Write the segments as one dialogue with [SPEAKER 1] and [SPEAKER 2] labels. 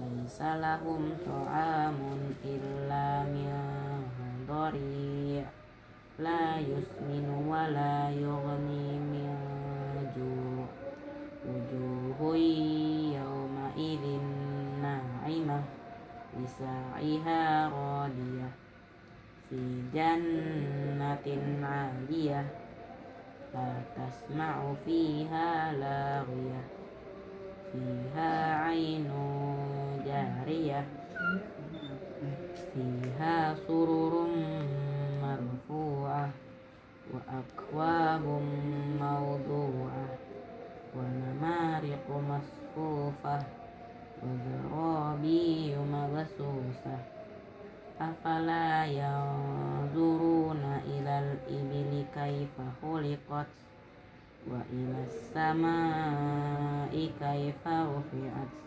[SPEAKER 1] ليس لهم طعام إلا من ضريع لا يسمن ولا يغني من جوع وجوه يومئذ ناعمة لسعيها راضية في جنة عالية لا تسمع فيها لاغية فيها عين jariyah fiha sururum marfu'ah wa akwabum mawdu'ah wa namariqu masfufah wa zarabiyu mabsusah afala yanzuruna ilal ibili kaifa khuliqat wa ila samai kaifa rufi'at.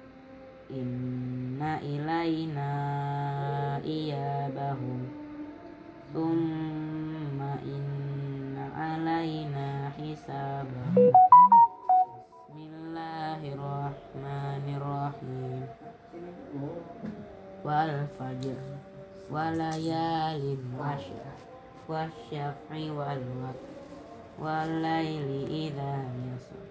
[SPEAKER 1] إن إلينا إيابهم ثم إن علينا حسابهم بسم الله الرحمن الرحيم والفجر وليال عشر والشفع والوتر والليل إذا يسر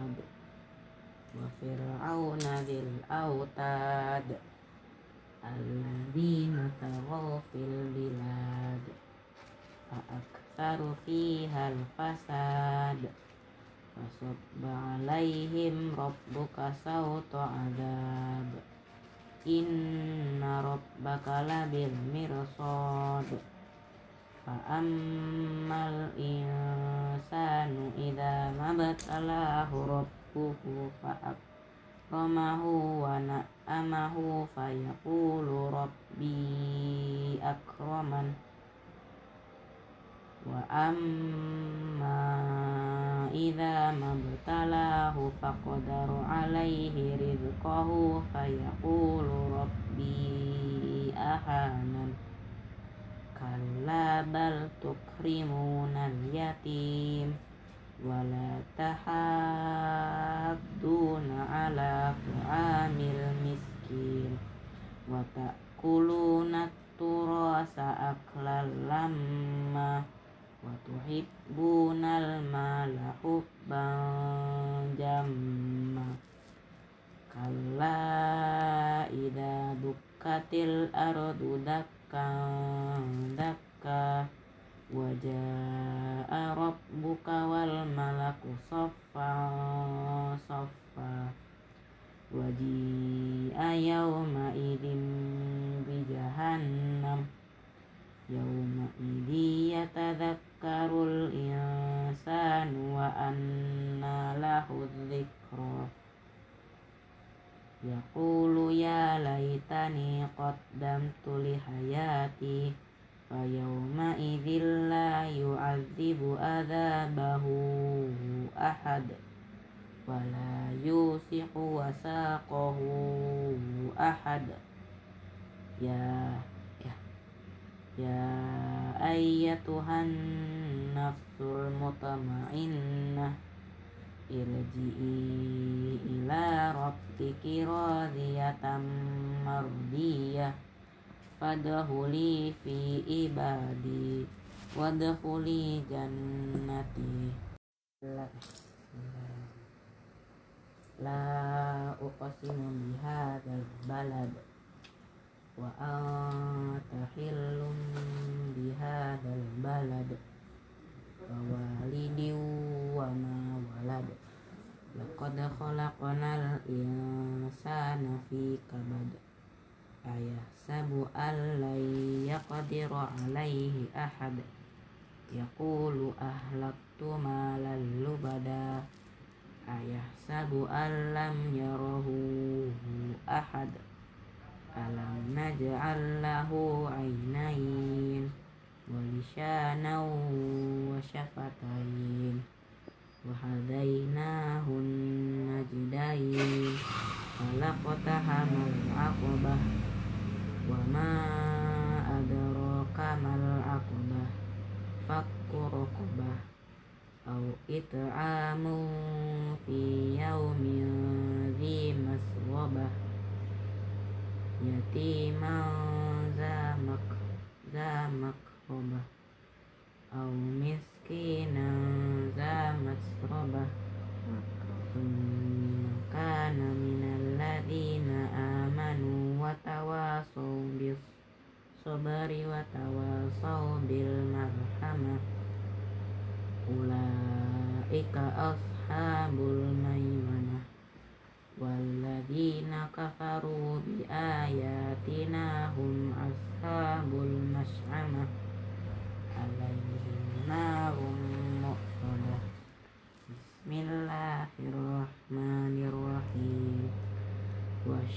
[SPEAKER 1] وفرعون ذي الأوتاد الذين طغوا في البلاد فأكثروا فيها الفساد فصب عليهم ربك صوت عذاب إن ربك لبالمرصاد فأما الإنسان إذا ما ابتلاه ربه rabbuhu fa'akramahu wa na'amahu fayaqulu rabbi akraman. Wa amma idza mabtalahu faqadaru alaihi rizqahu fayaqulu rabbi ahanan. Kalla bal tukrimunal yatim wala tahadduna ala miskin. Wa ta'kuluna turasa aklal lamma. Wa tuhibbunal jamma. Kalla idza dukkatil wajah rabbuka wal malaku saffa saffa. Waji'a yawma idin bi jahannam. Yawma idhi yatadhakkarul insan wa anna lahu dhikra. Yaqulu ya laytani qaddamtu li hayati. فيومئذ لا يعذب عذابه أحد ولا يوثق وثاقه أحد يا يا, يا أيتها النفس المطمئنة ارجئي إلى ربك راضية مرضية fadhuli fi ibadi wadhuli jannati. La, la uqsimu bihadzal balad wa anta hillum bihadzal balad wa walidin wa ma walad. Laqad khalaqnal insana fi kabad. أيحسب أن لن يقدر عليه أحد يقول أهلكت مالا لبدا أيحسب أن لم يره أحد ألم نجعل له عينين ولسانا وشفتين وهديناه النجدين فلقتحم العقبة وما أدراك ما العقبة فك رقبة أو إطعام في يوم ذي مسغبة يتيما ذا مقربة أو مسكينا ذا مسربة ثم كان من الذين آمنوا وتواصوا بالصبر وتواصوا بالمرحمة أولئك أصحاب الميمنة والذين كفروا بآياتنا هم أصحاب المشأمة عليهم نار مؤصدة بسم الله الرحمن الرحيم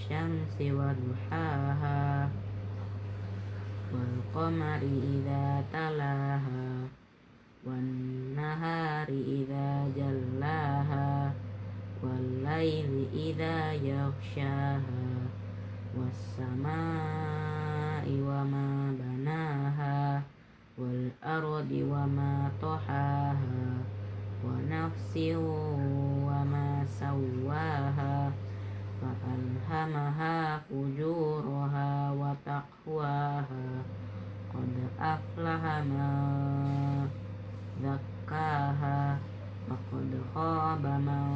[SPEAKER 1] والشمس وضحاها والقمر إذا تلاها والنهار إذا جلاها والليل إذا يغشاها والسماء وما بناها والأرض وما طحاها ونفس وما سواها فألهمها فجورها وتقواها. قد أفلح من زكاها وقد خاب من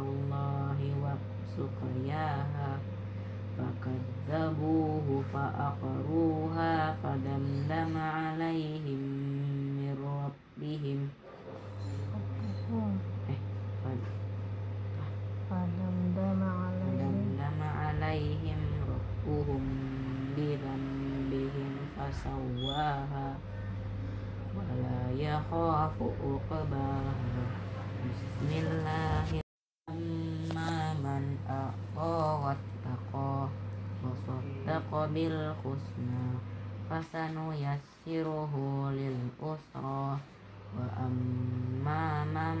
[SPEAKER 1] ناقة الله وسقياها فكذبوه فأقروها فدمدم عليهم من ربهم
[SPEAKER 2] فدمدم عليهم
[SPEAKER 1] فدمدم عليهم ربهم بذنبهم فسواها ولا يخاف عقباها بسم الله بالحسنى فسنيسره للأسرى وأما من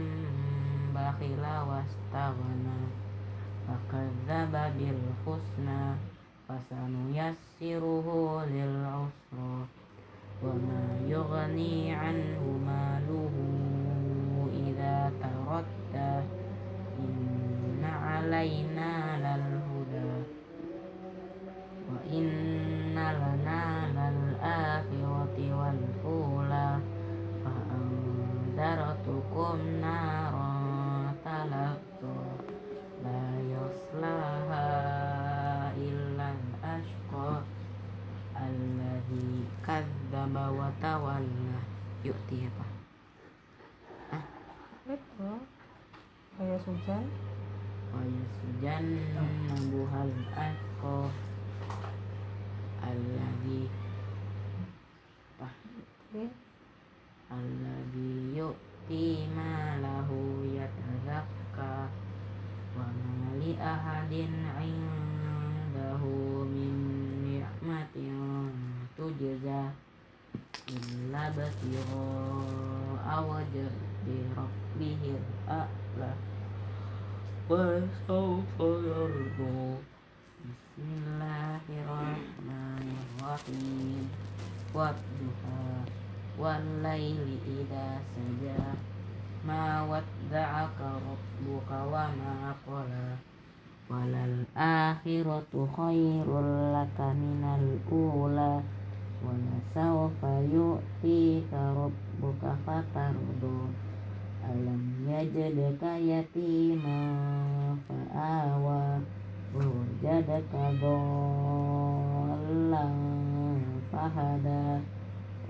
[SPEAKER 1] بخل واستغنى فكذب بالحسنى فسنيسره للعسرى وما يغني عنه ماله إذا تردى إن علينا للهدى والأولى فأنذرتكم نارا تلقى لا يصلاها إلا الأشقى الذي كذب وتولى يؤتي apa
[SPEAKER 2] itu kayak hujan
[SPEAKER 1] Alladhi yu'ti ma lahu yatazakka wa ma li ahadin indahu min ni'matin tujza illa batigha awajh bi rabbihil a'la wa sawfa yarbu Bismillahirrahmanirrahim. Wabduha walaili idza saja. Ma wadda'aka rabbuka wa ma'akola walal akhiratu khairul laka minal ula. Wala sawfa yu'tika rabbuka fatardu. Alam yajadaka yatima fa'awa. Wujadaka dolla fahadah